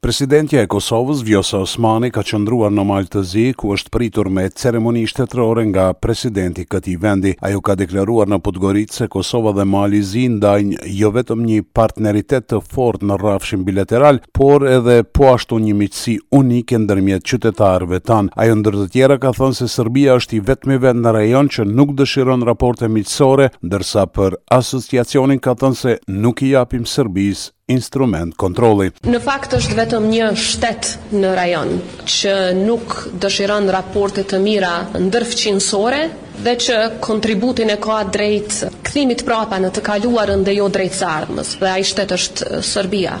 Presidentja e Kosovës, Vjosa Osmani, ka qëndruar në Mal të Zi, ku është pritur me ceremoni shtetërore nga presidenti këtij vendi. Ajo ka deklaruar në Podgoricë se Kosova dhe Mali i Zi ndajnë jo vetëm një partneritet të fortë në rrafshin bilateral, por edhe po ashtu një si unike ndërmjet qytetarëve tanë. Ajo ndër të tjera ka thënë se Serbia është i vetmi vend në rajon që nuk dëshiron raporte miqësore, ndërsa për Asociacionin ka thënë se nuk i japim Serbisë instrument kontrolli. Në fakt është vetëm një shtet në rajon që nuk dëshiron raporte të mira ndërfqinjësore, dhe që kontributin e ka drejt kthimit prapa në të kaluarën dhe jo drejt së ardhmës, dhe ai shtet është Serbia.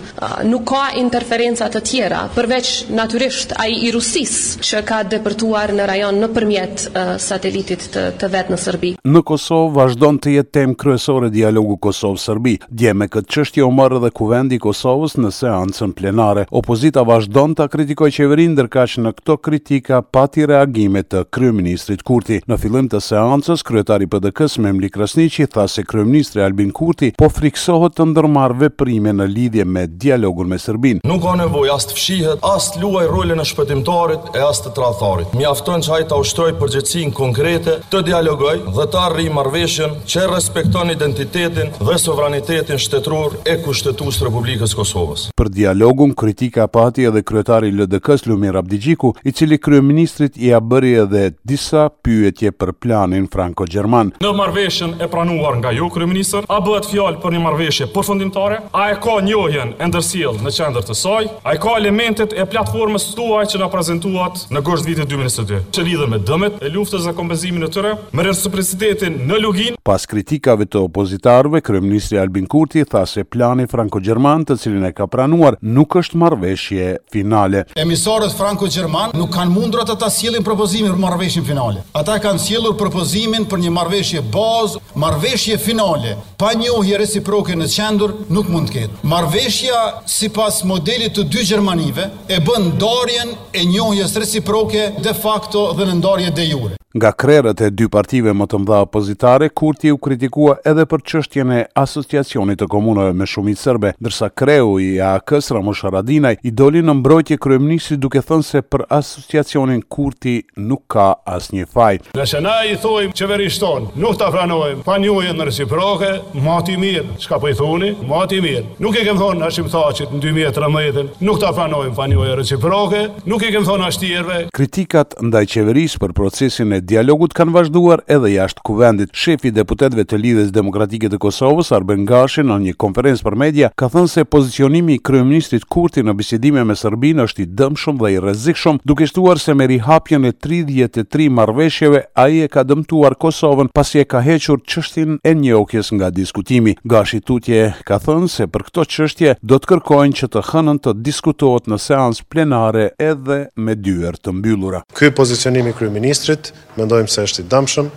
Nuk ka interferenca të tjera, përveç natyrisht ai i Rusisë që ka depërtuar në rajon nëpërmjet satelitit të vet në Serbi. Në Kosovë vazhdon të jetë temë kryesore dialogu Kosovë-Serbi. Dje me këtë çështje u mor edhe Kuvendi i Kosovës në seancën plenare. Opozita vazhdon ta kritikojë qeverinë, ndërkaq në këto kritika pati reagime të kryeministrit Kurti. Në fillim të seancës, kryetari i PDK-së, Memli Krasniqi, tha se kryeministri Albin Kurti po frikësohet të ndërmarrë veprime në lidhje me dialogun me Serbinë. Nuk ka nevojë as të fshihet, as të luajë rolin e shpëtimtarit e as tradhtarit. Mjafton që ai ta ushtrojë përgjegjësinë konkrete, të dialogojë dhe të arrijë marrëveshjen që e respekton identitetin dhe sovranitetin shtetëror e kushtetues të Republikës së Kosovës. Për dialogun, kritika pati edhe kryetari i LDK-së, Lumir Abdixhiku, i cili kryeministrit ia bëri edhe disa pyetje për planin franko-gjerman. Në marrëveshjen e pranuar nga ju, kryeministër, a bëhet fjalë për një marrëveshje përfundimtare? A e ka njohjen e ndërsjellë në qendër të saj? A e ka elementet e platformës? tuaj që na prezantuat në gusht vitit dy mijë e njëzet e dy, që lidhen me dëmet e luftës dhe kompenzimin e tyre, me reciprocitetin në Luginë, Pas kritikave të opozitarëve, kryeministri Albin Kurti tha se plani franko-gjerman të cilin e ka pranuar nuk është marrëveshje finale. Emisarët franko-gjermanë nuk kanë mundur ata ta sjellin propozimin për marrëveshjen finale. Ata e kanë sjellur propozimin për një marrëveshje bazë. Marrëveshje finale pa njohje reciproke në qendër nuk mund të ketë. Marrëveshja sipas modelit të dy Gjermanive e bën ndarjen e njohjes reciproke de facto dhe në ndarje de jure. Nga krerët e dy partive më të mëdha opozitare, Kurti u kritikua edhe për çështjen e Asociacionit të Komunave me shumicë serbe, ndërsa kreu i AAK-së, Ramush Haradinaj, i doli në mbrojtje kryeministrit duke thënë se për ciacionin Kurti nuk ka asnjë faj. Nëse na i thojmë qeverisë tonë nuk ta pranojmë pa njohjen reciproke, ma ti mirë, çka po i thoni, ma ti mirë. Nuk i kem thonë Hashim Thaçit në dy mijë e trembëdhjetë nuk ta pranojmë pa njohje reciproke, nuk i kem thonë as tjerëve. Kritikat ndaj qeverisë për procesin e dialogut kanë vazhduar edhe jashtë Kuvendit. Shefi i deputetëve të Lidhjes Demokratike të Kosovës, Arben Gashi, në një konferencë për media, ka thënë se pozicionimi i kryeministrit Kurti në bisedime me Serbinë është i dëmshëm dhe i rrezikshëm, duke shtuar se me rihapjen e tridhjetë e tri marrëveshjeve, ai e ka dëmtuar Kosovën pasi e ka hequr çështjen e njohjes nga diskutimi. Gashi tutje ka thënë se për këto çështje do të kërkojnë që të hënën të diskutohet në seancë plenare edhe me dyer të mbyllura. Ky pozicionim i kryeministrit Mendojmë se është i damshëm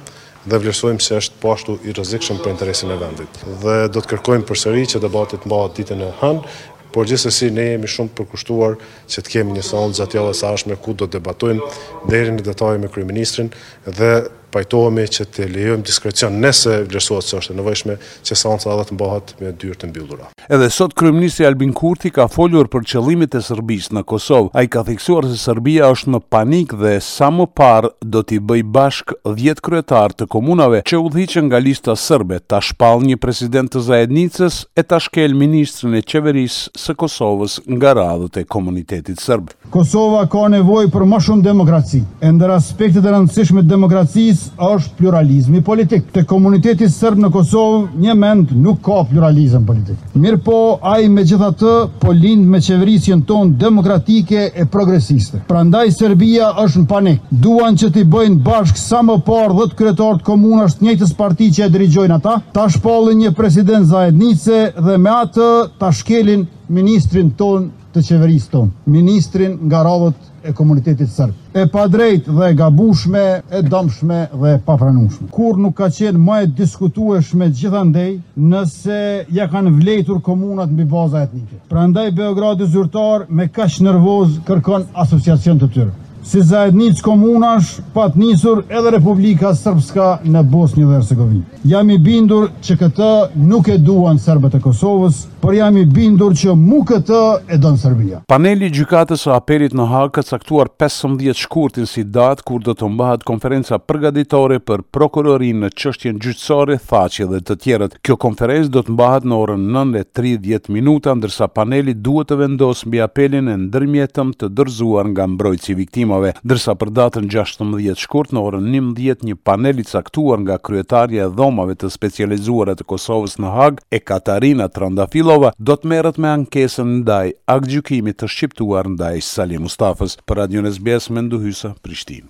dhe vlerësojmë se është po ashtu i rrezikshëm për interesin e vendit. Dhe do të kërkojmë përsëri që debati të mbahet ditën e hënë, por gjithsesi ne jemi shumë të përkushtuar që të kemi një seancë gjatë javës së ardhshme ku do të debatojmë deri në detaje me kryeministrin dhe pajtohemi që të lejojmë diskrecion nëse vlerësohet se është e nevojshme që seanca edhe të mbahet me dyer të mbyllura. Edhe sot kryeministri Albin Kurti ka folur për qëllimet e Serbisë në Kosovë. Ai ka theksuar se Serbia është në panik dhe sa më parë do t'i bëjë bashkë dhjetë kryetarë të komunave që udhëhiqen nga Lista Serbe, ta shpallë një president të zajednicës e ta shkelë ministrin e Qeverisë së Kosovës nga radhët e komunitetit serb. Kosova ka nevojë për më shumë demokraci, e ndër aspektet e rëndësishme të demokracisë është pluralizmi politik. Te komuniteti serb në Kosovë, njëmend nuk ka pluralizëm politik. Mirëpo, ai megjithatë po lind me qeverisjen tonë demokratike e progresiste. Prandaj Serbia është në panik. Duan që t'i bëjnë bashkë sa më parë dhjetë kryetarë komunash të së njëjtës parti që e dirigjojnë ata, ta shpallin një president zajednice dhe me atë ta shkelin ministrin tonë të qeverisë tonë, ministrin nga radhët e komunitetit serb. E padrejtë dhe e gabushme, e dëmshme dhe e papranueshme. Kur nuk ka qenë më e diskutueshme gjithandej nëse ia kanë vlejtur komunat mbi baza etnike. Prandaj Beogradi zyrtar me kaq nervozë kërkon asociacion të tyre. Si zajednicë komunash pat nisur edhe Republika Srpska në Bosnjë dhe Hercegovinë. Jam i bindur që këtë nuk e duan serbët e Kosovës, Por jam i bindur që mu këtë e don Serbia. Paneli i Gjykatës së Apelit në Hagë ka caktuar pesëmbëdhjetë shkurtin si datë kur do të mbahet konferenca përgatitore për prokurorinë në çështjen gjyqësore Thaçi dhe të tjerët. Kjo konferencë do të mbahet në orën nëntë e tridhjetë minuta ndërsa paneli duhet të vendosë mbi apelin e ndërmjetëm të dorëzuar nga mbrojtësi i viktimave. Ndërsa për datën gjashtëmbëdhjetë shkurt në orën njëmbëdhjetë një panel i caktuar nga kryetarja e Dhomave të Specializuara të Kosovës në Hagë, Ekaterina Trandafilova do të merret me ankesën ndaj aktgjykimit të shqiptuar ndaj Salih Mustafës, për Radion SBS Mendu Hysa, Prishtinë.